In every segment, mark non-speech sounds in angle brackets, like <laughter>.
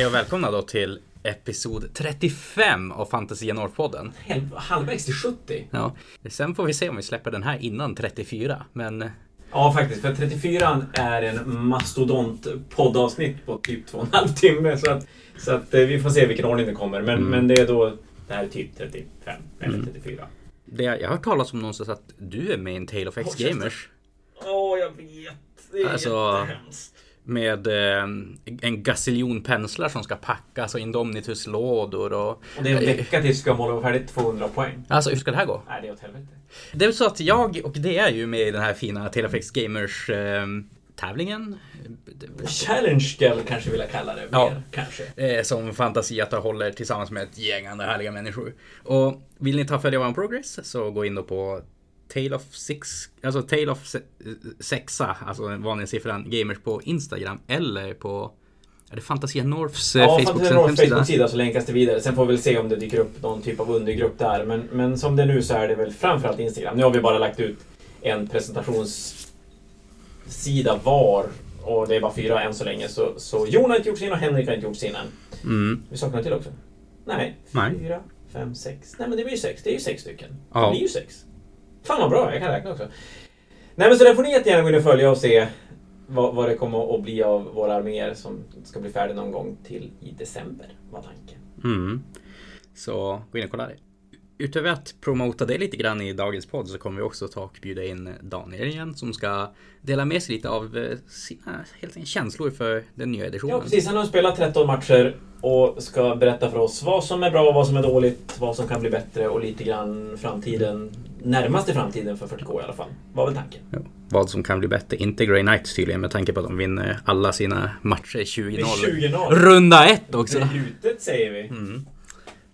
Hej och välkomna då till episod 35 av Fantasia Norrpodden. Halvvägs till 70. Ja, sen får vi se om vi släpper den här innan 34, men Ja, faktiskt. För 34 är en mastodont poddavsnitt på typ två och en halv timme. Så att, så att eh, vi får se vilken ordning det kommer. Men, Mm. men det är då, det här är typ 35 eller Mm. 34. det, jag har hört talas om någonstans att du är med i en Tale of X Håll käften. Gamers. Åh, jag vet. Det är Alltså- jättehemskt. Med eh, en gaziljon penslar som ska packas och Indomnitus-lådor och... Och det är en vecka tills ska måla färdigt 200 poäng. Alltså hur ska det här gå? Nej, det är åt helvete. Det är så att jag och det är ju med i den här fina Tale of X Gamers eh, tävlingen. Challenge ska jag kanske vilja kalla det. Ja. Mer, kanske. Eh, som Fantasiata håller tillsammans med ett gäng andra härliga människor. Och vill ni ta följa vår progress så gå in då på Tale of Six, alltså Tale of se- sexa, alltså den vanliga siffran, gamers på Instagram eller på är det Fantasia Norths eh, Ja, Facebook Fantasia North hemsida? Facebook-sida så länkas det vidare. Sen får vi väl se om det dyker upp någon typ av undergrupp där. Men, men som det är nu så är det väl framförallt Instagram. Nu har vi bara lagt ut en presentationssida var. Och det är bara fyra än så länge. Så, så Jon har inte gjort sin och Henrik har inte gjort sin än. Mm. Vi saknar till också. Nej, Nej. fyra, fem, sex. Nej men det blir ju sex. Det är ju sex stycken. Ja. Det blir ju sex. Fan vad bra, jag kan räkna också. Nej men så där får ni jättegärna gå in och följa och se vad, vad det kommer att bli av våra arméer som ska bli färdiga någon gång till i december, var tanken. Mm. Så gå in och kolla det. Utöver att promota det lite grann i dagens podd så kommer vi också ta och bjuda in Daniel igen som ska dela med sig lite av eh, sina helt enkelt känslor för den nya editionen. Ja precis, han har spelat 13 matcher och ska berätta för oss vad som är bra, vad som är dåligt, vad som kan bli bättre och lite grann framtiden, närmaste framtiden för 40K i alla fall. Var väl tanken. Ja, vad som kan bli bättre. Inte Grey Knights tydligen med tanke på att de vinner alla sina matcher 20-0. Det är 20-0. Runda ett också! Brutet säger vi. Mm.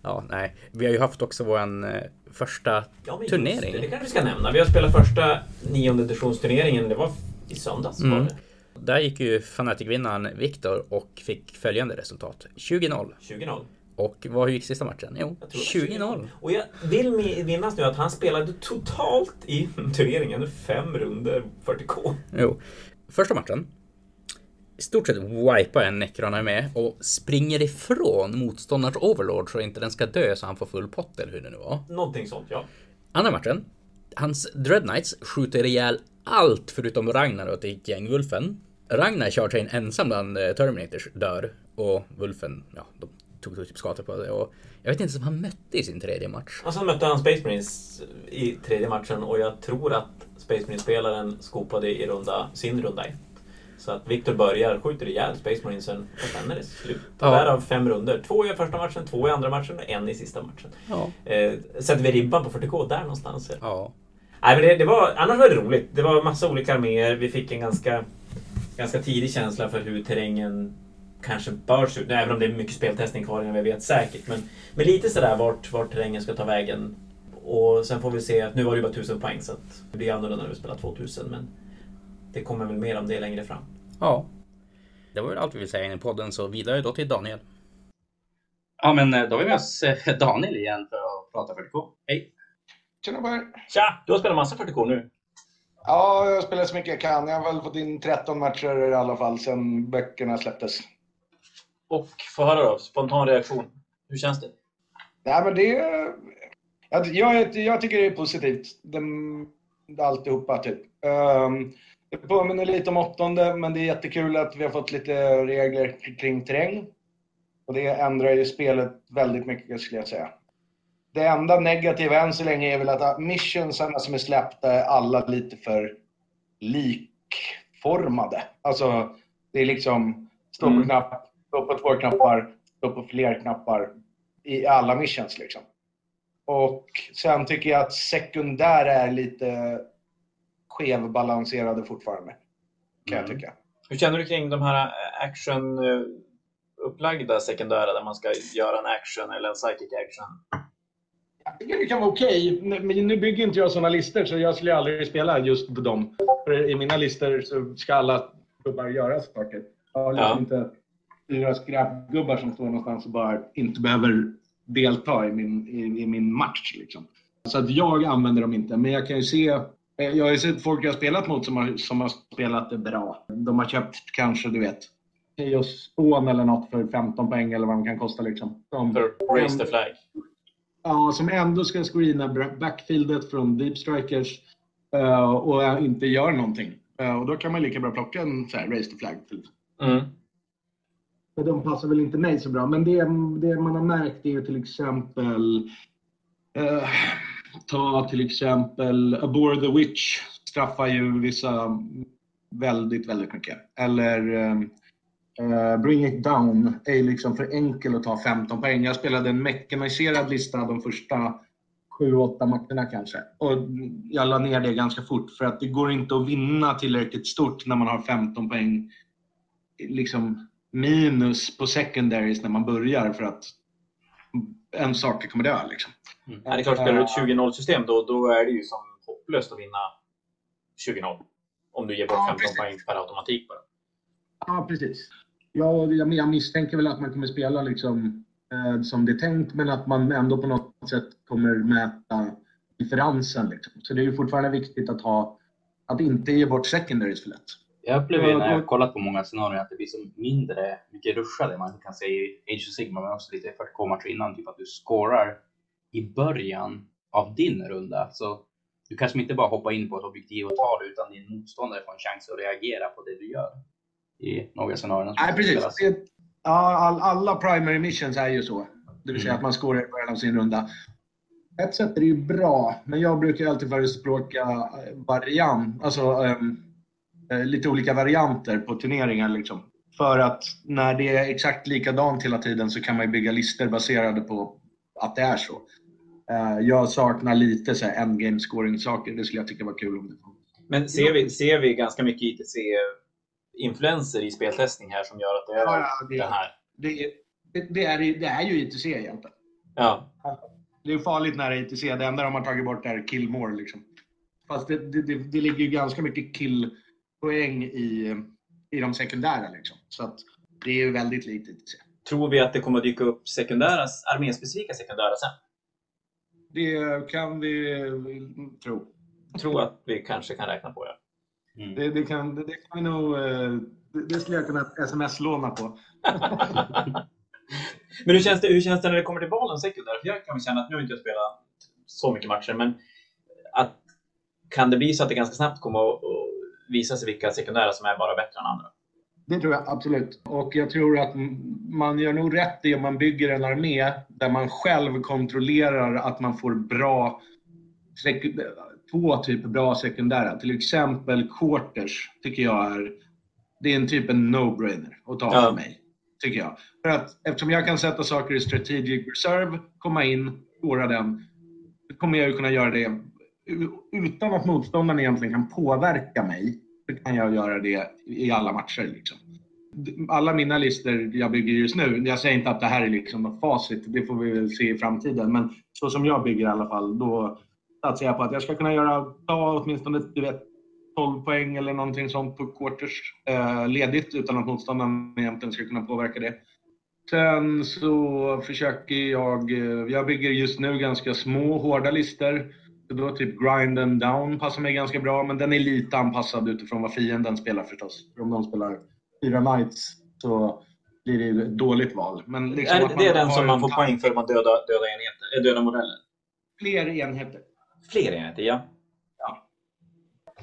Ja, nej. Vi har ju haft också våran eh, första Ja, men turnering. Det, det kanske vi ska nämna. Vi har spelat första nionde editionsturneringen. Det var i söndags var Mm. det. Där gick ju Fnatic-vinnaren Viktor och fick följande resultat. 20-0. 20-0. Och vad gick sista matchen? Jo, Jag tror det var 20-0. Och jag vill mi- minnas nu att han spelade totalt i <laughs> turneringen fem runder 40K. Jo. Första matchen. I stort sett wipar en Necron med och springer ifrån motståndarens Overlord så inte den ska dö så han får full pott eller hur det nu var. Någonting sånt, ja. Andra matchen. Hans Dread Knights skjuter ihjäl allt förutom Ragnar och ett gäng Wulfen. Ragnar chargear in ensam bland eh, Terminators, dör. Och Wulfen, ja, de tog typ skador på det. Och jag vet inte som han mötte i sin tredje match. Och sen mötte han Space Marines i tredje matchen och jag tror att Space Marines-spelaren skopade i runda, sin runda. Så att Victor börjar, skjuter ihjäl Space Marinesen och sen är det slut. Ja. Därav fem runder. Två i första matchen, två i andra matchen och en i sista matchen. Ja. Eh, sätter vi ribban på 40K där någonstans? Ja. Nej, men det, det var, annars var det roligt. Det var massa olika arméer. Vi fick en ganska, ganska tidig känsla för hur terrängen kanske bör se ut. Även om det är mycket speltestning kvar innan vi vet säkert. Men, men lite sådär vart, vart terrängen ska ta vägen. Och sen får vi se. Nu var det ju bara 1000 poäng så att det blir annorlunda när vi spelar 2000. Men det kommer väl mer om det längre fram. Ja. Det var väl allt vi vill säga i podden så vidare då till Daniel. Ja men eh, då är vi med oss eh, Daniel igen för att prata 40K. Hej! Tjena på er! Tja! Du har spelat massa 40K nu. Ja, jag har spelat så mycket jag kan. Jag har väl fått in 13 matcher i alla fall sedan böckerna släpptes. Och få höra då, spontan reaktion. Hur känns det? Nej, men det... Jag, jag, jag tycker det är positivt. Det, alltihopa, typ. Um, det påminner lite om åttonde, men det är jättekul att vi har fått lite regler kring terräng. Och det ändrar ju spelet väldigt mycket, skulle jag säga. Det enda negativa än så länge är väl att missionsarna som är släppta är alla lite för likformade. Alltså, det är liksom stå på Mm. knapp, stå på två knappar, stå på fler knappar i alla missions liksom. Och sen tycker jag att sekundära är lite skevbalanserade fortfarande. Kan jag Mm. tycka. Hur känner du kring de här action eh, upplagda sekundära där man ska göra en action eller en psychic action? Jag tycker det kan vara okej, men nu bygger inte jag sådana listor så jag skulle aldrig spela just på dem. För i mina listor så ska alla gubbar göra saker. Jag har liksom Ja. inte fyra skräpgubbar som står någonstans och bara inte behöver delta i min, i, i min match. Liksom. Så att jag använder dem inte, men jag kan ju se eh, jag har ju sett folk jag har spelat mot som har, som har spelat det bra. De har köpt kanske, du vet, Chaos Spawn eller något för 15 poäng eller vad de kan kosta. Liksom. Som, För Raise the Flag. ja, som ändå ska screena backfieldet från Deep Strikers eh, och inte gör någonting. Eh, och då kan man lika bra plocka en så här, Raise the Flag. Typ. Mm. Men de passar väl inte mig så bra. Men det, det man har märkt är ju till exempel eh, ta till exempel Abort the Witch straffar ju vissa väldigt, väldigt mycket. Eller uh, Bring It Down är ju liksom för enkel att ta 15 poäng. Jag spelade en mekaniserad lista de första 7-8 matcherna kanske. Och jag la ner det ganska fort för att det går inte att vinna tillräckligt stort när man har 15 poäng liksom minus på secondaries när man börjar för att en sak kommer dö. Liksom. Ja, det är klart, spelar du ett 20-0-system då, då är det ju som hopplöst att vinna 20-0. Om du ger bort Ja, 15 precis. poäng per automatik bara. Ja, precis. Ja, jag, jag misstänker väl att man kommer spela liksom, eh, som det är tänkt, men att man ändå på något sätt kommer mäta differensen. Liksom. Så det är ju fortfarande viktigt att, ha, att inte ge bort secondaries för lätt. Jag upplever Ja, när jag kollat på många scenarier att det blir så mindre mycket rushade. Man kan säga i Age of Sigma men också lite 40k-matcher innan. Typ att du scorar i början av din runda. Så du kanske inte bara hoppar in på ett objektiv och tar det utan din motståndare får en chans att reagera på det du gör. I några scenarier. som Nej, precis. Det, ja, alla primary missions är ju så. Det vill säga Mm. att man scorar i början av sin runda. Ett sätt är det ju bra, men jag brukar alltid förespråka eh, variant, alltså eh, lite olika varianter på turneringar. Liksom. För att när det är exakt likadant hela tiden så kan man ju bygga listor baserade på att det är så. Eh, jag saknar lite så här endgame scoring-saker. Det skulle jag tycka var kul om det fanns. Men ser vi, ser vi ganska mycket ITC-influenser i speltestning här som gör att det är Ja, ja, det- den här? Det, det, det, är, det är ju ITC egentligen. Ja. Det är farligt när det är ITC. Det enda de har tagit bort är kill more. Liksom. Fast det, det, det, det ligger ju ganska mycket killpoäng i, i de sekundära. Liksom. Så att det är ju väldigt likt ITC. Tror vi att det kommer att dyka upp sekundära, arméspecifika sekundära sen? Det kan vi tro. Tror att vi kanske kan räkna på det. Mm. Det, det, kan, det, det kan vi nog... eh, Det, det skulle jag kunna sms-låna på. <laughs> Men hur känns, det, hur känns det när det kommer till valen sekundära? För jag kan känna att nu har inte jag spelat så mycket matcher, men att kan det bli så att det ganska snabbt kommer att att visa sig vilka sekundära som är bara bättre än andra? Det tror jag absolut. Och jag tror att man gör nog rätt i om man bygger en armé där man själv kontrollerar att man får bra två typer bra sekundära. Till exempel quarters tycker jag är det är en typ en no-brainer att ta Ja. för mig. Tycker jag. För att eftersom jag kan sätta saker i strategic reserve, komma in, skåra den, kommer jag ju kunna göra det utan att motståndaren egentligen kan påverka mig. Så kan jag göra det i alla matcher. Liksom. Alla mina listor jag bygger just nu, jag säger inte att det här är liksom något facit, det får vi väl se i framtiden. Men så som jag bygger i alla fall, då satsar jag på att jag ska kunna göra, ta åtminstone du vet, 12 poäng eller någonting sånt på quarters eh, ledigt utan att motståndaren egentligen ska kunna påverka det. Sen så försöker jag, eh, jag bygger just nu ganska små hårda listor. Då typ grind and down passar mig ganska bra, men den är lite anpassad utifrån vad fienden spelar förstås. För om de spelar fyra knights så blir det ju ett dåligt val. Men liksom är det, det är den som man får poäng för om man dödar döda, enheter, äh, döda modeller? Fler enheter. Fler enheter, ja.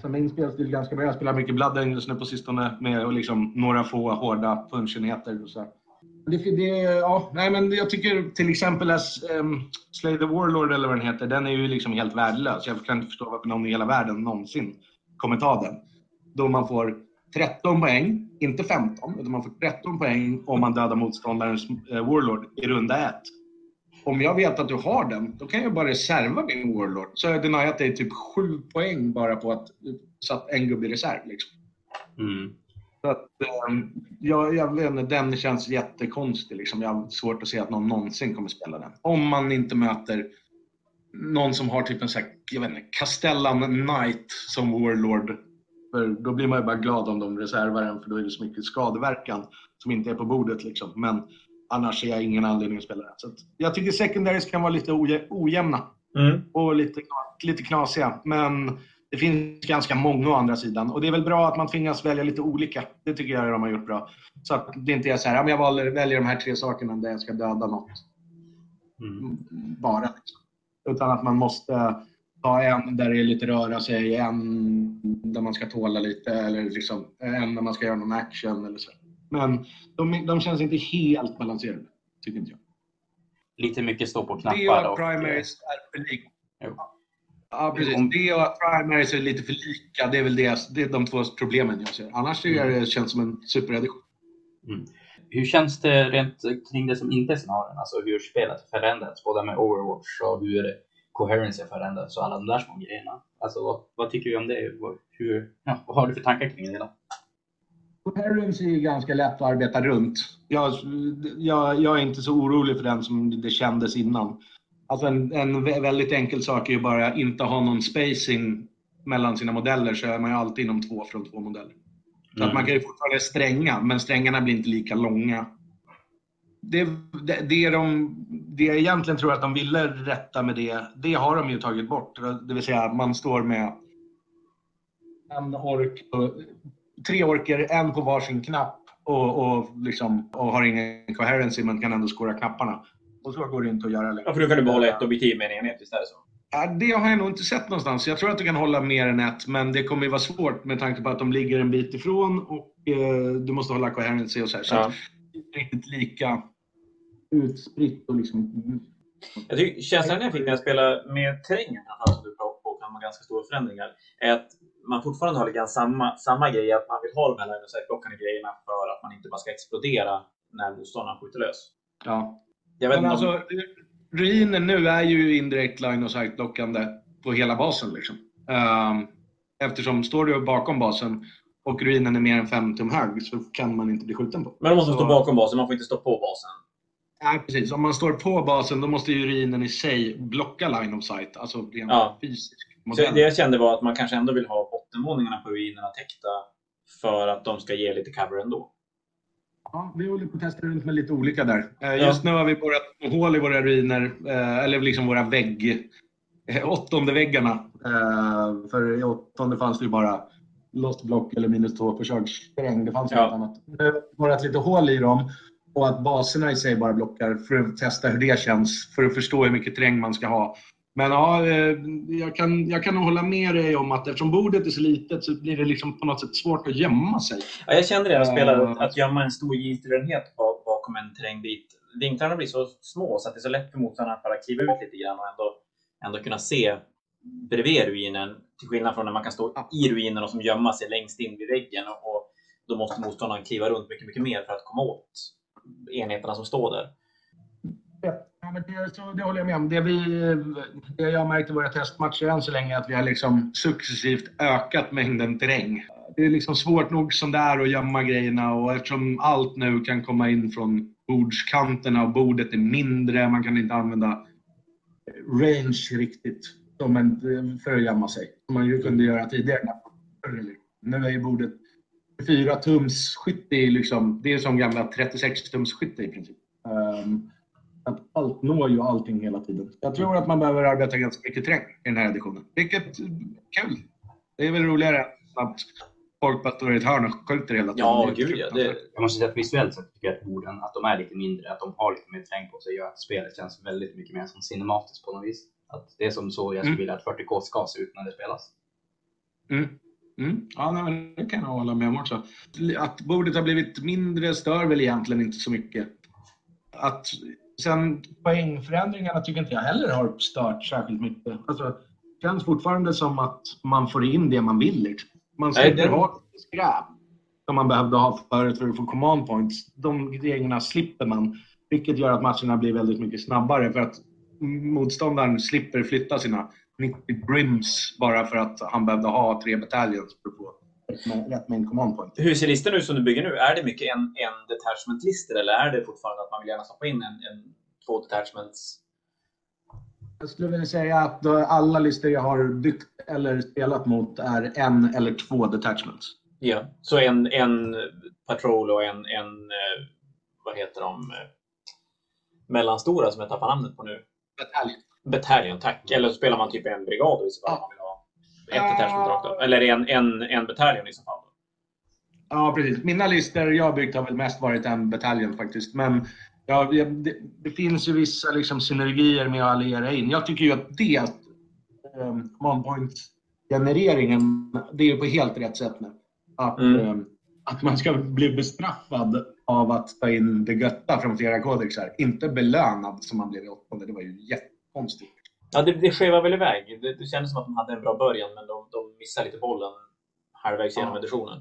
Så min spelstil är ganska bra. Jag spelar mycket Blood Angels nu på sistone med liksom några få hårda punchenheter. Och så. Det, det, ja, nej, men jag tycker till exempel att um, Slay the Warlord eller vad den heter, den är ju liksom helt värdelös. Jag kan inte förstå varför någon i hela världen någonsin kommer ta den. Då man får 13 poäng, inte 15, utan man får 13 poäng om man dödar motståndarens uh, Warlord i runda 1. Om jag vet att du har den, då kan jag bara reserva min Warlord. Så har jag deniat dig typ 7 poäng bara på att eh, satt en gubbe i reserv. Liksom. Mm. Så att, ehm, jag, jag vet inte, den känns jättekonstig. Liksom. Jag har svårt att se att någon någonsin kommer spela den. Om man inte möter någon som har typ en sån här, jag vet inte, Castellan Knight som Warlord. För då blir man ju bara glad om de reservar den, för då är det så mycket skadeverkan som inte är på bordet. Liksom. Men annars ser jag ingen anledning att spela den. Så jag tycker secondaries kan vara lite ojämna Mm. och lite, lite knasiga. Men Det finns ganska många å andra sidan. Och det är väl bra att man tvingas välja lite olika. Det tycker jag de har gjort bra. Så att det inte är så här, ja, men jag väljer, väljer de här tre sakerna där jag ska döda något. Mm. Bara. Liksom. Utan att man måste ha en där det är lite röra sig, en där man ska tåla lite eller liksom, en där man ska göra någon action eller så. Men de, de känns inte helt balanserade, tycker inte jag. Lite mycket stå på knappar. Det och- primaries är för. Ja, precis. Om- Det och primaries är lite för lika. Det är väl det, det är de två problemen jag ser. Annars tycker jag det känns som en superedition. Hur känns det rent kring det som inte är scenarion? Alltså hur spelet förändrats, både med Overwatch och hur coherency förändrats och alla de där små grejerna. Alltså vad, vad tycker du om det? Vad- Hur, ja, vad har du för tankar kring det hela? Coherency är ganska lätt att arbeta runt. Jag, jag, jag är inte så orolig för den som det kändes innan. Alltså en, en vä- väldigt enkel sak är ju bara att inte ha någon spacing mellan sina modeller så är man ju alltid inom två från två modeller. Så att man kan ju fortfarande stränga, men strängarna blir inte lika långa. Det, det, det, de, det jag egentligen tror att de ville rätta med det, det har de ju tagit bort. Det vill säga man står med en ork, tre orker, en på varsin knapp och, och, liksom, och har ingen coherency men kan ändå skåra knapparna. Och så går det inte att göra längre. Ja, för då kan du behålla ett objektiv med en enhet, visst är det så? Ja, det har jag nog inte sett någonstans. Jag tror att du kan hålla mer än ett, men det kommer ju vara svårt med tanke på att de ligger en bit ifrån och eh, du måste hålla coherency och så här. Så Ja. det är inte riktigt lika utspritt och liksom... Jag tycker, känslan jag fick när jag spelade med terrängen, som du pratade på, kan vara ganska stora förändringar, är att man fortfarande har lite grann samma, samma grej, att man vill ha de här sight-blockande grejerna för att man inte bara ska explodera när motståndaren skjuter lös. Ja. Jag vet Men inte om- alltså, ruinen nu är ju indirekt line of sight-blockande på hela basen. Liksom. Ehm, eftersom står du bakom basen och ruinen är mer än 5 tum hög så kan man inte bli skjuten på. Men de måste Så- stå bakom basen, man får inte stå på basen. Nej, precis. Om man står på basen då måste ju ruinen i sig blocka line of sight. Alltså rent Ja. fysisk Så det jag kände var att man kanske ändå vill ha bottenvåningarna på ruinerna täckta för att de ska ge lite cover ändå. Ja, vi håller på att testa runt med lite olika där. Eh, Just nu har vi borrat hål i våra ruiner, eh, eller liksom våra vägg... eh, Åttonde väggarna. För i åttonde fanns det ju bara lost block eller minus två på terräng. Det fanns Ja. inget annat. Nu har vi borrat lite hål i dem och att baserna i sig bara blockar för att testa hur det känns. För att förstå hur mycket terräng man ska ha. Men ja, eh, jag kan, jag kan nog hålla med dig om att eftersom bordet är så litet så blir det liksom på något sätt svårt att gömma sig. Ja, jag kände det när jag spelade, Ja. att, att gömma en stor giltirenhet bak- bakom en terrängbit. Vinklarna blir så små så att det är så lätt för motståndaren att bara kliva ut lite grann och ändå, ändå kunna se bredvid ruinen. Till skillnad från när man kan stå i ruinen och som gömma sig längst in vid väggen. Och, och då måste motståndaren kliva runt mycket, mycket mer för att komma åt enheterna som står där. Ja, men det, så, det håller jag med om. Det, vi, det jag har märkt i våra testmatcher än så länge är att vi har liksom successivt ökat mängden terräng. Det är liksom svårt nog som det är att gömma grejerna och eftersom allt nu kan komma in från bordskanterna och bordet är mindre, man kan inte använda range riktigt som en, för att gömma sig. Som man ju kunde göra tidigare. Nu är ju bordet 4 tums skytte liksom, det är som gamla 36 tums skytte i princip. Um, att allt når ju allting hela tiden. Jag tror att man behöver arbeta ganska mycket terräng i den här editionen. Vilket är kul. Det är väl roligare än att folk bara står i ett hörn och skjuter hela tiden. Ja, gud ja. Det, Jag måste säga att visuellt sett tycker jag att borden, att de är lite mindre, att de har lite mer terräng på sig gör att spelet känns väldigt mycket mer som cinematiskt på något vis. Att det är som så jag skulle Mm. vilja att 40K ska se ut när det spelas. Mm. Mm. Ja, nej, men det kan jag hålla med om också. Att bordet har blivit mindre stör väl egentligen inte så mycket. Att, sen poängförändringarna tycker inte jag heller har stört särskilt mycket. Alltså, det känns fortfarande som att man får in det man vill. Liksom. Man slipper ha skräp som man behövde ha förut för att få command points. De grejerna slipper man, vilket gör att matcherna blir väldigt mycket snabbare för att motståndaren slipper flytta sina 90 brims bara för att han behövde ha tre battalions för att få rätt- rätt command point. hur ser listan ut som du bygger nu? Är det mycket en, en detachment-lister eller är det fortfarande att man vill gärna stoppa in en, en två detachments? Jag skulle vilja säga att alla listor jag har byggt eller spelat mot är en eller två detachments. Ja. Så en, en patrol och en, en eh, vad heter de, eh, mellanstora som jag tappar namnet på nu. Battalion. Battalion, tack. Eller så spelar man typ en brigad i så fall. Ja. Ett av? Eller en, en, en bataljon i så fall? Ja, precis. Mina listor jag har byggt har väl mest varit en bataljon faktiskt. Men ja, det, det finns ju vissa liksom, synergier med att alliera in. Jag tycker ju att det, um, command point-genereringen, det är på helt rätt sätt nu. Att, Mm. um, att man ska bli bestraffad av att ta in det götta från flera kodexar. Inte belönad som man blev i åttonde. Det var ju jättekonstigt. Ja, det, det skevar väl iväg. Det, det kändes som att de hade en bra början, men de, de missade lite bollen halvvägs genom Ja. editionen.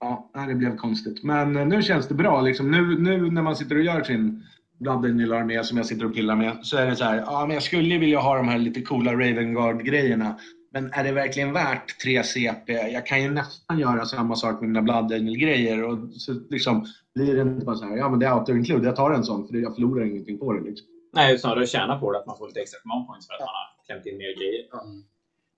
Ja, det blev konstigt. Men eh, nu känns det bra. Liksom. Nu, nu när man sitter och gör sin Blood armé som jag sitter och pillar med så är det så här. Ja, men jag skulle ju vilja ha de här lite coola Ravengard-grejerna. Men är det verkligen värt 3 CP? Jag kan ju nästan göra samma sak med mina Blood grejer och så liksom blir det inte bara så här. Ja, men det är auto-include. Jag tar en sån för jag förlorar ingenting på det. Liksom. Nej, snarare tjäna på det, att man får lite extra command points för att man har klämt in mer grejer.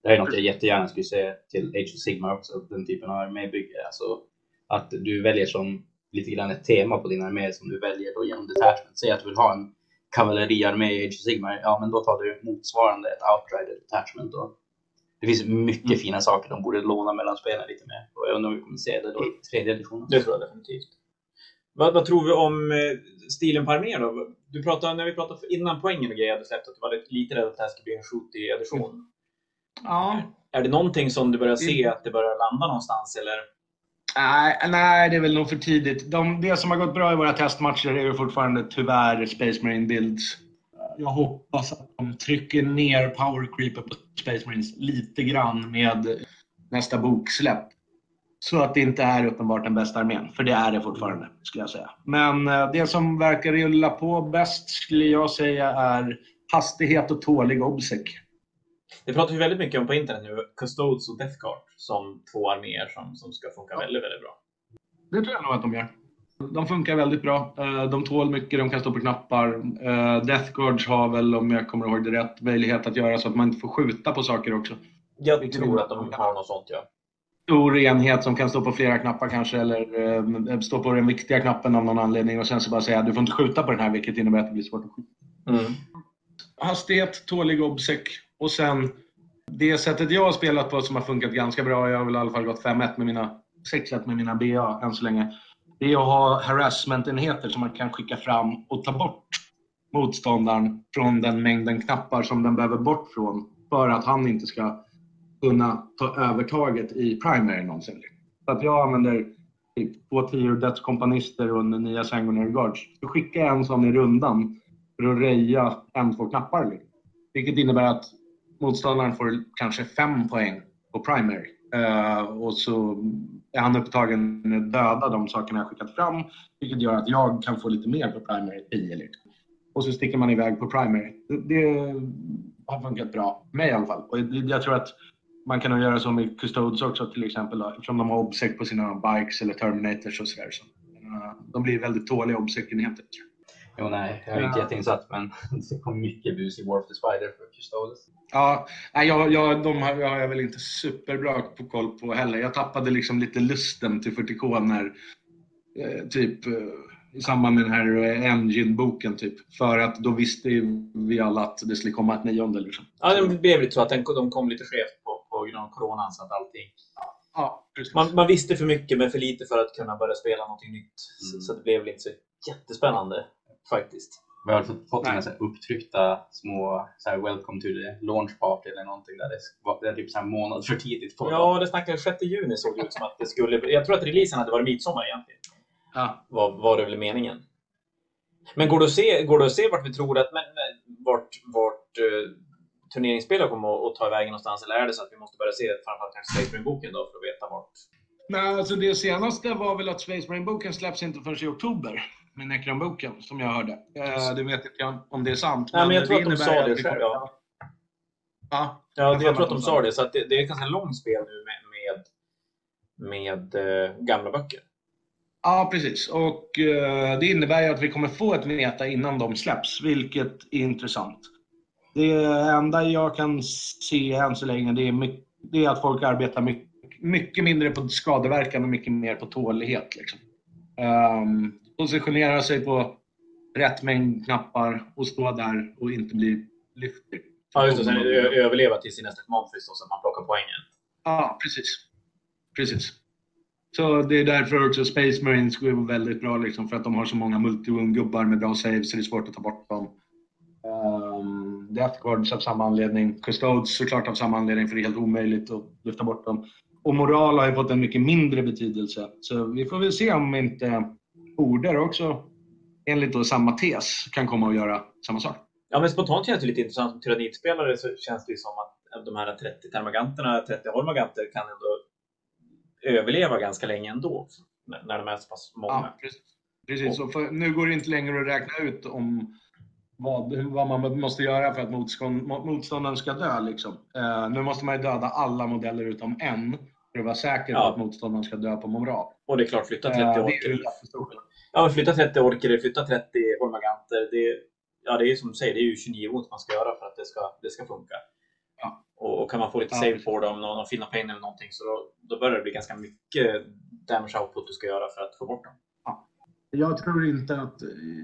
Det här är något jag jättegärna skulle säga till Age of Sigmar också, den typen av armébygge. Alltså, att du väljer som lite grann ett tema på din armé som du väljer då genom detachment. Säg att du vill ha en kavalleriarmé i Age of Sigmar, ja men då tar du motsvarande ett outrider detachment. Då. Det finns mycket Mm. fina saker de borde låna mellan spelen lite mer. Och jag undrar om vi kommer se det då i tredje editionen. Det tror jag definitivt. Vad, vad tror vi om eh, stilen på armén då? Du pratade, när vi pratade innan poängen och grejer hade släppt att du var lite, rädd att det här skulle bli en shooty edition. Ja, Är det någonting som du börjar se att det börjar landa någonstans eller? Nej, nej, det är väl nog för tidigt. De, det som har gått bra i våra testmatcher är ju fortfarande tyvärr Space Marine Builds. Jag hoppas att de trycker ner power creeper på Space Marines lite grann med nästa boksläpp. Så att det inte är uppenbart den bästa armén, för det är det fortfarande, skulle jag säga. Men eh, det som verkar rulla på bäst, skulle jag säga, är hastighet och tålig obsec. Det pratar vi väldigt mycket om på internet nu, Custodes och Death Guard som två arméer som, som ska funka Ja. väldigt, väldigt bra. Det tror jag nog att de gör. De funkar väldigt bra. Eh, De tål mycket, de kan stå på knappar. Eh, Death Guards har väl, om jag kommer ihåg det rätt, möjlighet att göra så att man inte får skjuta på saker också. Jag tror innebär att de att de har något sånt, ja. Stor enhet som kan stå på flera knappar kanske, eller eh, stå på den viktiga knappen av någon anledning och sen så bara säga du får inte skjuta på den här, vilket innebär att det blir svårt att skjuta. Mm. Hastighet, tålig obsec och sen det sättet jag har spelat på som har funkat ganska bra, jag har väl i alla fall gått 5-1 med mina 6-1 med mina BA än så länge. Det är att ha harassment-enheter som man kan skicka fram och ta bort motståndaren från den mängden knappar som den behöver bort från för att han inte ska kunna ta övertaget i primary någonsin. Så att jag använder typ två tior dödskompanister och nya sanguinary guards. Så skickar jag en sån i rundan för att röja en, två knappar. Liksom. Vilket innebär att motståndaren får kanske fem poäng på primary. Uh, eh, och så är han upptagen med att döda de sakerna jag skickat fram. Vilket gör att jag kan få lite mer på primary, 10 liksom. Och så sticker man iväg på primary. Det, det har funkat bra, för mig i alla fall. Och jag tror att man kan nog göra så med Custodes också till exempel. Då, eftersom de har obsec på sina bikes eller terminators och sådär. Så, eh, de blir väldigt tåliga obsec-enheter. Jo, nej, jag är inte Ja. jätteinsatt, men <laughs> det kom mycket bus i War of the Spider för Custodes. Ja, nej, jag, jag, de har, jag har jag väl inte superbra på koll på heller. Jag tappade liksom lite lusten till 40K när eh, typ eh, i samband med den här eh, Engine-boken typ. För att då visste vi alla att det skulle komma ett nionde liksom. Ja, det blev lite så att den, de kom lite skevt på, grund av coronan så att allting... Ja. Man, man visste för mycket men för lite för att kunna börja spela någonting nytt. Så, Mm. så det blev väl inte så jättespännande faktiskt. Vi har fått, fått några så här upptryckta små så här, Welcome to the launch party eller någonting där det var det är typ så här månad för tidigt på. Ja, det snackades 6 juni såg det ut som att det skulle... Jag tror att releasen hade varit midsommar egentligen. Ja. Var, var det väl meningen. Men går det att se, går det att se vart vi tror att... Men, men, vart vart turneringsspelet kommer att, ta iväg någonstans? Eller är det så att vi måste börja se framförallt kanske Space Marine-boken då för att veta vart... Nej, alltså det senaste var väl att Space Marine-boken släpps inte förrän i oktober. Med Necron-boken, som jag hörde. Eh, det vet inte jag om det är sant. Nej, men jag tror att de sa det själv, ja. Ja, Ja, Jag tror att de att sa de sa det. Så att det, det är ett ganska långt spel nu med, med, med eh, gamla böcker. Ja, precis. Och eh, det innebär ju att vi kommer få ett meta innan de släpps, vilket är intressant. Det enda jag kan se än så länge det är, mycket, det är att folk arbetar mycket, mycket mindre på skadeverkan och mycket mer på tålighet. Liksom. Um, positionera sig på rätt mängd knappar och stå där och inte bli lyftig. Ja, just det. Sen överleva till sin nästa då, så att man plockar poängen. Ja, precis. Precis. Så det är därför också Space Marines går väldigt bra, liksom, för att de har så många multi-gubbar med bra saves, så det är svårt att ta bort dem. Um, Death Guards av samma anledning. Custodes såklart av samma anledning, för det är helt omöjligt att lyfta bort dem. Och moral har ju fått en mycket mindre betydelse. Så vi får väl se om inte order också, enligt då samma tes, kan komma att göra samma sak. Ja, men spontant känns det lite intressant. Som tyrannitspelare så känns det ju som att de här 30 termaganterna, 30 holmaganter kan ändå överleva ganska länge ändå. När de är så pass många. Ja, precis. precis. Så för, nu går det inte längre att räkna ut om vad, vad man måste göra för att motstånd, mot- motståndaren ska dö. Liksom. Eh, nu måste man ju döda alla modeller utom en för att vara säker på Ja. att motståndaren ska dö på moral. Och det är klart, flytta 30 Eh, orker. Ja, flytta 30 orker flytta 30 holmaganter. Det, ja, det är som du säger, det är ju 29 ont man ska göra för att det ska, det ska funka. Ja. Och, och kan man få lite Ja, save på dem, någon, någon fina pain eller någonting, så då, då börjar det bli ganska mycket damage output du ska göra för att få bort dem. Jag tror inte att,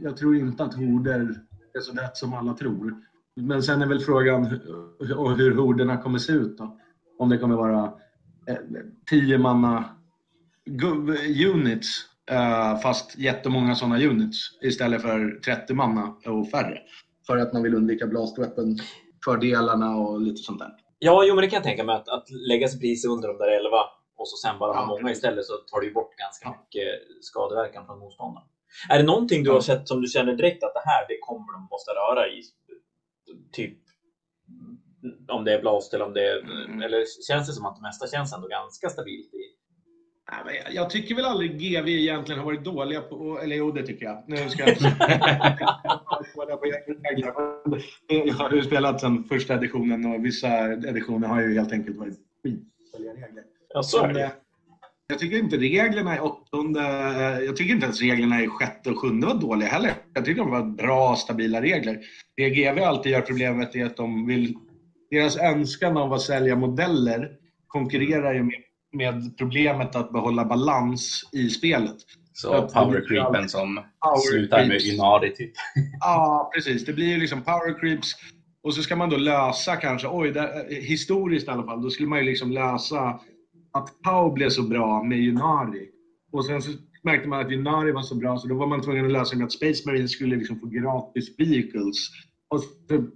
jag tror inte att horder är så lätt som alla tror. Men sen är väl frågan hur, hur horderna kommer se ut. Då. Om det kommer vara eh, tio manna units eh, fast jättemånga sådana units istället för 30 manna och färre. För att man vill undvika blast weapon fördelarna och lite sånt där. Ja, jo, men det kan jag tänka mig. Att, att lägga sig precis under de där 11 och så sen bara ha Ja. många istället så tar du ju bort ganska Ja. mycket skadeverkan från motståndaren. Är det någonting du har sett som du känner direkt att det här, det kommer de måste röra i? Typ om det är blast eller om det är... Mm. Eller känns det som att det mesta känns ändå ganska stabilt i... Jag- tycker väl aldrig GV egentligen har varit dåliga på, eller jo det tycker jag. Nu ska jag. <laughs> Jag har ju spelat sedan första editionen och vissa editioner har ju helt enkelt varit skitdåliga regler. Ja, så är det. Jag tycker inte reglerna i åttonde, eh, jag tycker inte ens reglerna i sjätte och sjunde var dåliga heller. Jag tycker de var bra, stabila regler. Det GV alltid gör problemet är att de vill, deras önskan av att sälja modeller konkurrerar ju med, med problemet att behålla balans i spelet. Så Ja, power det- creepen som Power slutar med creeps. Inari typ. Ja, precis. Det blir ju liksom power creeps. Och så ska man då lösa kanske, oj, där, historiskt i alla fall, då skulle man ju liksom lösa att Pau blev så bra med Junari. Och sen så märkte man att Junari var så bra så då var man tvungen att lösa med att Space Marines skulle liksom få gratis vehicles. Och så,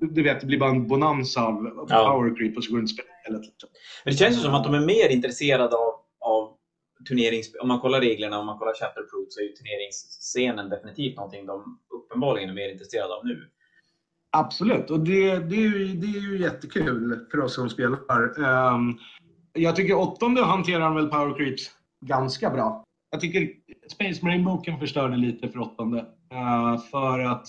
du vet, det blir bara en bonanza av Ja. power creep och så går det inte spelet. Liksom. Men det känns ju som att de är mer intresserade av, av turnerings... Om man kollar reglerna, om man kollar Chapter Proof så är ju turneringsscenen definitivt någonting de uppenbarligen är mer intresserade av nu. Absolut, och det, det, är ju, det är ju jättekul för oss som spelar. Ehm, jag tycker åttonde hanterar han väl Power Creeps ganska bra. Jag tycker Space Marine-boken förstörde lite för åttonde. Uh, för att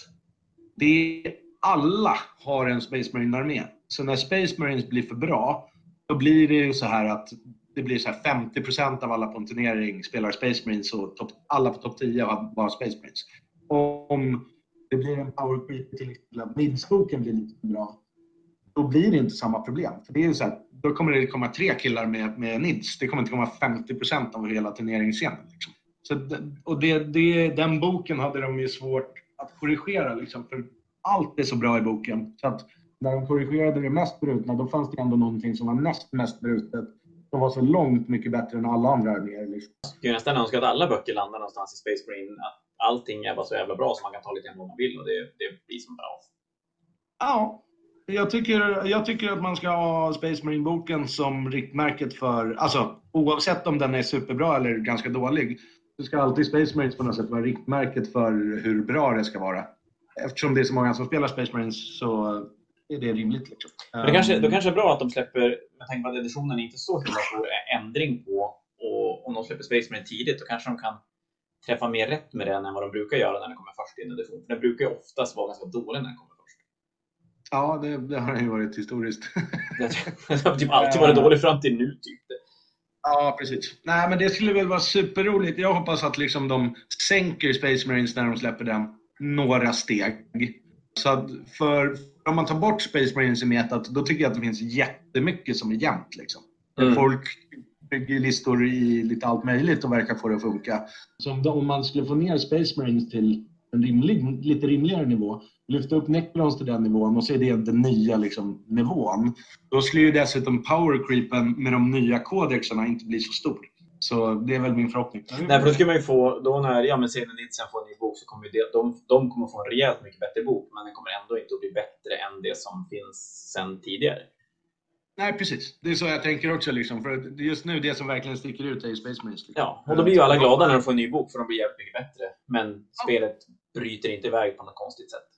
det, alla har en Space Marine-armé. Så när Space Marines blir för bra, då blir det ju så här att det blir så här 50% av alla på en turnering spelar Space Marines och top, alla på topp 10 har bara Space Marines. Om det blir en power creep till exempel att blir lite för bra, då blir det inte samma problem. För det är ju så här, då kommer det komma tre killar med, med nids. Det kommer inte komma 50% av hela turneringsscenen. Liksom. Så, och det, det, den boken hade de ju svårt att korrigera. Liksom, för allt är så bra i boken. Så att när de korrigerade det mest brutna, då fanns det ändå någonting som var näst mest brutet. Som var så långt mycket bättre än alla andra arméer. Liksom. Jag skulle nästan önska att alla böcker landar någonstans i Space Marine. Att allting är bara så jävla bra så man kan ta lite vad man vill och det, det blir som bra. Ja, jag tycker, jag tycker att man ska ha Space Marine-boken som riktmärket för, alltså oavsett om den är superbra eller ganska dålig, så ska alltid Space Marines på något sätt vara riktmärket för hur bra det ska vara. Eftersom det är så många som spelar Space Marines så är det rimligt. Liksom. Men det kanske, då kanske är bra att de släpper, med tanke på att editionen är inte så himla stor ändring på, och om de släpper Space Marine tidigt, då kanske de kan träffa mer rätt med den än vad de brukar göra när den kommer först i en edition. För den brukar ju oftast vara ganska dålig när den kommer. Ja, det, det har ju varit historiskt. Den har typ alltid varit dålig fram till nu, typ. Ja, precis. Nej, men det skulle väl vara superroligt. Jag hoppas att liksom de sänker Space Marines när de släpper den några steg. Så att för om man tar bort Space Marines i metat, då tycker jag att det finns jättemycket som är jämnt. Liksom. Mm. Folk bygger listor i lite allt möjligt och verkar få det att funka. Så om man skulle få ner Space Marines till en rimlig, lite rimligare nivå, lyfta upp Necrons till den nivån och så är det den nya liksom, nivån. Då skulle ju dessutom power creepen med de nya kodexarna inte bli så stor. Så det är väl min förhoppning. Nej, för då skulle man ju få, då när ja, men sen Nitsen får en ny bok så kommer det, de, de kommer få en rejält mycket bättre bok, men den kommer ändå inte att bli bättre än det som finns sen tidigare. Nej, precis. Det är så jag tänker också. Liksom. För just nu, det som verkligen sticker ut är Space Marines. Liksom. Ja, och då blir ju alla glada när de får en ny bok, för de blir jävligt mycket bättre. Men spelet bryter inte iväg på något konstigt sätt.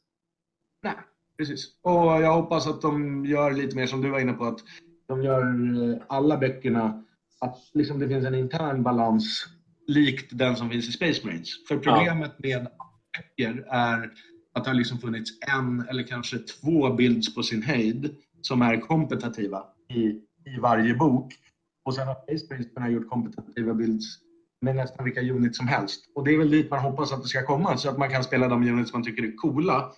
Nej, precis. Och jag hoppas att de gör lite mer som du var inne på, att de gör eh, alla böckerna, att liksom det finns en intern balans likt den som finns i Space Marines. För problemet med böcker är att det har liksom funnits en eller kanske två bilds på sin höjd som är kompetitiva i, i varje bok. Och sen har Space Marines kunnat gjort kompetitiva builds med nästan vilka units som helst. Och det är väl dit man hoppas att det ska komma, så att man kan spela de units man tycker är coola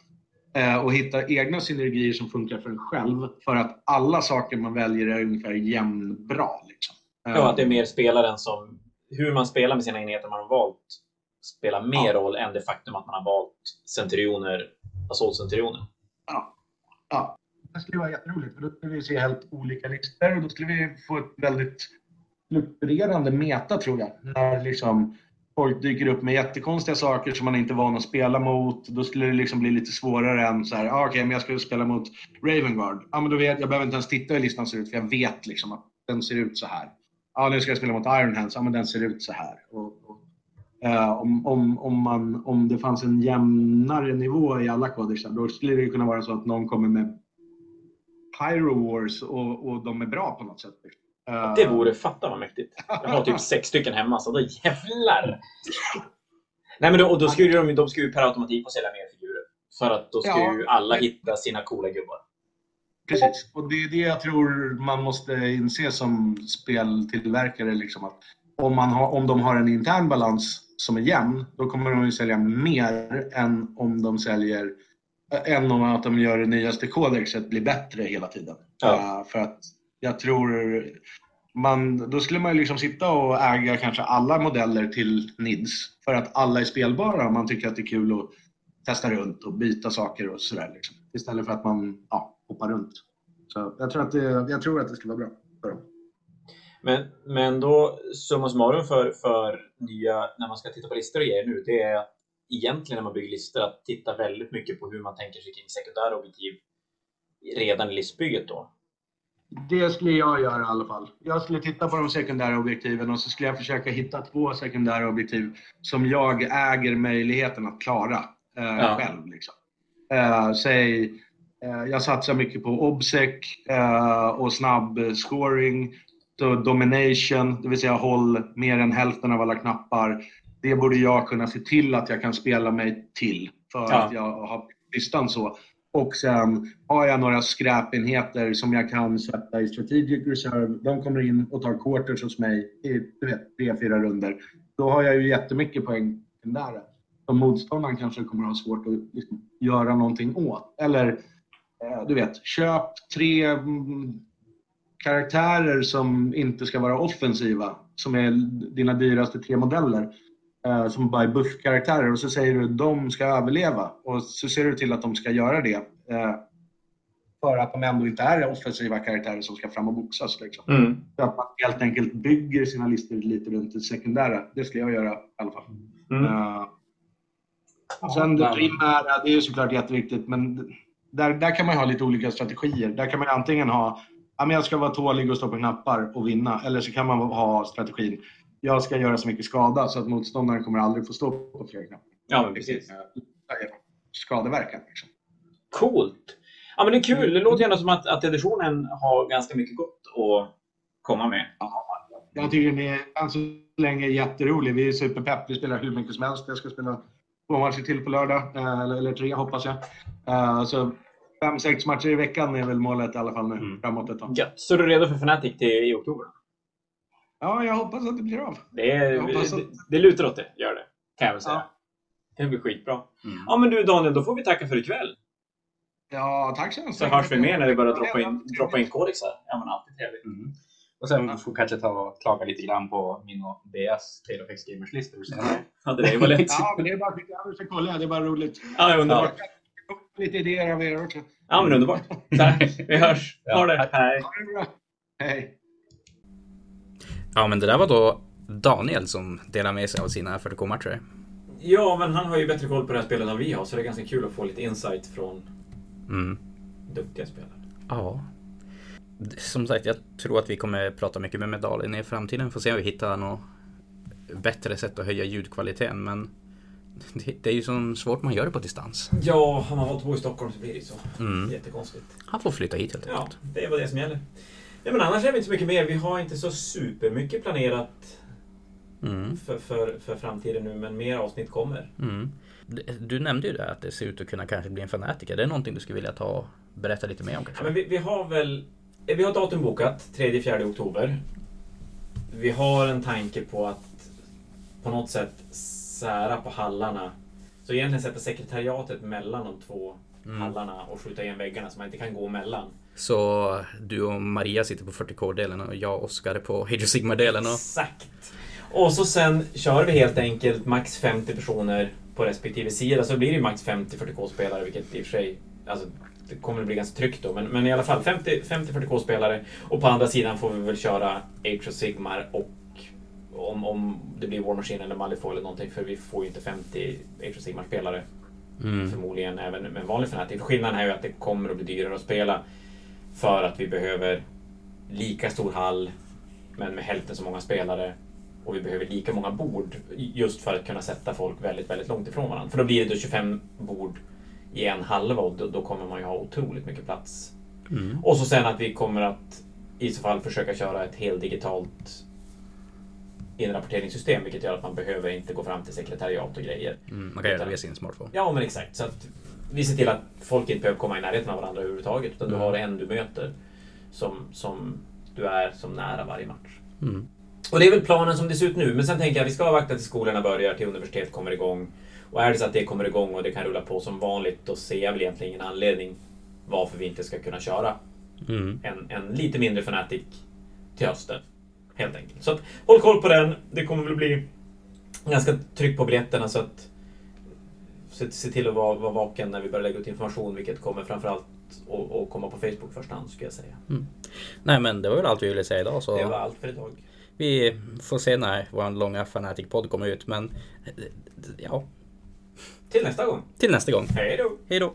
eh, och hitta egna synergier som funkar för en själv. För att alla saker man väljer är ungefär jämnbra. Liksom. Eh, Ja, att det är mer spelaren som... Hur man spelar med sina enheter man har valt spelar mer Ja. roll än det faktum att man har valt centurioner, assault-centurioner. Ja. ja. Det skulle vara jätteroligt, för då skulle vi se helt olika listor och då skulle vi få ett väldigt fluktuerande meta, tror jag. När liksom folk dyker upp med jättekonstiga saker som man inte är van att spela mot. Då skulle det liksom bli lite svårare än så här, ah, okej, men jag ska spela mot Ravenguard. Ja, men då vet jag, behöver inte ens titta hur listan ser ut, för jag vet liksom att den ser ut så här. Ja, nu ska jag spela mot Iron Hands. Ja, men den ser ut så här. Och, och, eh, om, om, om, man, om det fanns en jämnare nivå i alla kodexar, då skulle det kunna vara så att någon kommer med Pyro Wars och, och de är bra på något sätt. Eh, Det vore fatta vad mäktigt. Jag har typ sex stycken hemma, så då jävlar! Nej, men då, och då skulle de, de skulle ju per automatik få sälja mer figurer. För att då ska Ja. ju alla hitta sina coola gubbar. Precis, och det är det jag tror man måste inse som speltillverkare. Liksom att om, man har, om de har en intern balans som är jämn, då kommer de ju sälja mer än om de säljer än om att de gör det nyaste kodexet blir bättre hela tiden. Ja. Uh, för att jag tror man, då skulle man ju liksom sitta och äga kanske alla modeller till NIDS för att alla är spelbara och man tycker att det är kul att testa runt och byta saker och sådär. Liksom. Istället för att man ja, hoppar runt. Så jag tror att det, jag tror att det skulle vara bra för dem. Men, men då, summa summarum för, för nya, när man ska titta på listor och grejer nu, det är egentligen när man bygger listor att titta väldigt mycket på hur man tänker sig kring sekundära objektiv redan i listbygget då. Det skulle jag göra i alla fall. Jag skulle titta på de sekundära objektiven och så skulle jag försöka hitta två sekundära objektiv som jag äger möjligheten att klara eh, Ja. själv. Liksom. Eh, säg, eh, jag satsar mycket på obsec eh, och snabb scoring. Så domination, det vill säga håll mer än hälften av alla knappar. Det borde jag kunna se till att jag kan spela mig till för Ja. att jag har listan så. Och sen har jag några skräpenheter som jag kan sätta i strategic reserve. De kommer in och tar quarters hos mig i du vet, tre, fyra runder. Då har jag ju jättemycket poäng där. Som motståndaren kanske kommer att ha svårt att liksom, göra någonting åt. Eller eh, du vet, köp tre mm, karaktärer som inte ska vara offensiva. Som är dina dyraste tre modeller. Eh, som bara är buffkaraktärer och så säger du att de ska överleva. Och så ser du till att de ska göra det. Eh, för att de ändå inte är offensiva karaktärer som ska fram och boxas. Liksom. Så att man helt enkelt bygger sina listor lite runt det sekundära. Det skulle jag göra i alla fall. Mm. Eh, och sen det primära, det är såklart jätteviktigt, men där, där kan man ha lite olika strategier. Där kan man antingen ha, ja men jag ska vara tålig och stå på knappar och vinna. Eller så kan man ha strategin, jag ska göra så mycket skada så att motståndaren kommer aldrig få stå på flera knappar. Ja, men precis. Eh, Skadeverkan. Liksom. Coolt! Ja, men det är kul. Det låter ju ändå som att, att editionen har ganska mycket gott att komma med. Jag tycker den är än så länge jätterolig. Vi är superpepp. Vi spelar hur mycket som helst. Jag ska spela två matcher till på lördag. eh, Eller, eller tre hoppas jag. Eh, Så fem, sex matcher i veckan är väl målet i alla fall nu Mm. framåt ett tag. Gött. Så är du redo för Fnatic till i oktober? Ja, jag hoppas att det blir av. Det, är, att- det, det lutar åt det, gör det. Kan jag väl säga. Ja. Det blir skitbra. Mm. Ja, men du Daniel, då får vi tacka för ikväll. Ja, tack så hemskt Så hörs vi mer när vi börjar droppa in, droppa in kodexar. Ja, men alltid trevligt. Mm. Och sen får vi kanske ta och klaga lite grann på min och Beas Tale of X Gamers listor senare. Hade det var lätt. Ja, men det är bara att jag kolla. Det är bara roligt. Ja, underbart. Lite idéer av er också. Ja, men underbart. <laughs> Tack. Vi hörs. Ha det. Hej. Ha det bra. Hej. Ja, men det där var då Daniel som delar med sig av sina 40K-matcher. Ja, men han har ju bättre koll på det här spelet än vi har, så det är ganska kul att få lite insight från Mm. duktiga spelare. Ja. Som sagt, jag tror att vi kommer prata mycket med medaljen i framtiden. Får se om vi hittar något bättre sätt att höja ljudkvaliteten. Men det är ju så svårt man gör det på distans. Ja, har man hållit på i Stockholm så blir det så. Mm. Jättekonstigt. Han får flytta hit helt Ja, enkelt. det är vad det som gäller. Nej, men annars är det inte så mycket mer. Vi har inte så supermycket planerat Mm. för, för, för framtiden nu, men mer avsnitt kommer. Mm. Du nämnde ju det att det ser ut att kunna kanske bli en fanatiker. Det är någonting du skulle vilja ta och berätta lite mer om Ja, kanske? men vi, vi har väl... eh, Vi har datum bokat, 3-4 oktober. Vi har en tanke på att på något sätt sära på hallarna. Så egentligen sätta sekretariatet mellan de två Mm. hallarna och skjuta igen väggarna så man inte kan gå mellan. Så du och Maria sitter på 40K-delen och jag och Oskar är på Age of Sigmar-delen. Och... Exakt! Och så sen kör vi helt enkelt max 50 personer på respektive sida. Så blir det ju max 50 40K-spelare, vilket i och för sig... Alltså, det kommer att bli ganska tryggt då. Men, men i alla fall 50 50 40K-spelare. Och på andra sidan får vi väl köra Age of Sigmar och om, om det blir War Machine eller Malifaux eller någonting. För vi får ju inte 50 Age of Sigmar-spelare. Mm. Förmodligen även med en vanlig Fnatic. Skillnaden är ju att det kommer att bli dyrare att spela. För att vi behöver lika stor hall men med hälften så många spelare. Och vi behöver lika många bord just för att kunna sätta folk väldigt, väldigt långt ifrån varandra. För då blir det då 25 bord i en halva och då, då kommer man ju ha otroligt mycket plats. Mm. Och så sen att vi kommer att i så fall försöka köra ett heldigitalt inrapporteringssystem vilket gör att man behöver inte gå fram till sekretariat och grejer. Mm. Man kan göra det via sin smartphone. Ja, men exakt. Så att vi ser till att folk inte behöver komma i närheten av varandra överhuvudtaget. Utan du Mm. har en du möter som, som du är som nära varje match. Mm. Och det är väl planen som det ser ut nu. Men sen tänker jag att vi ska avvakta till skolorna börjar, till universitet kommer igång. Och är det så att det kommer igång och det kan rulla på som vanligt, då ser jag väl egentligen ingen anledning varför vi inte ska kunna köra Mm. en, en lite mindre Fnatic till hösten. Helt enkelt. Så att, håll koll på den. Det kommer väl bli ganska tryck på biljetterna så att se, se till att vara, vara vaken när vi börjar lägga ut information, vilket kommer framförallt att komma på Facebook i första hand, skulle jag säga. Nej men det var väl allt vi ville säga idag. Det Så var allt för idag. vi får se när vår långa Fanatic-podd kommer ut. Men ja, Till nästa gång. till nästa gång. Hej då! Hej då!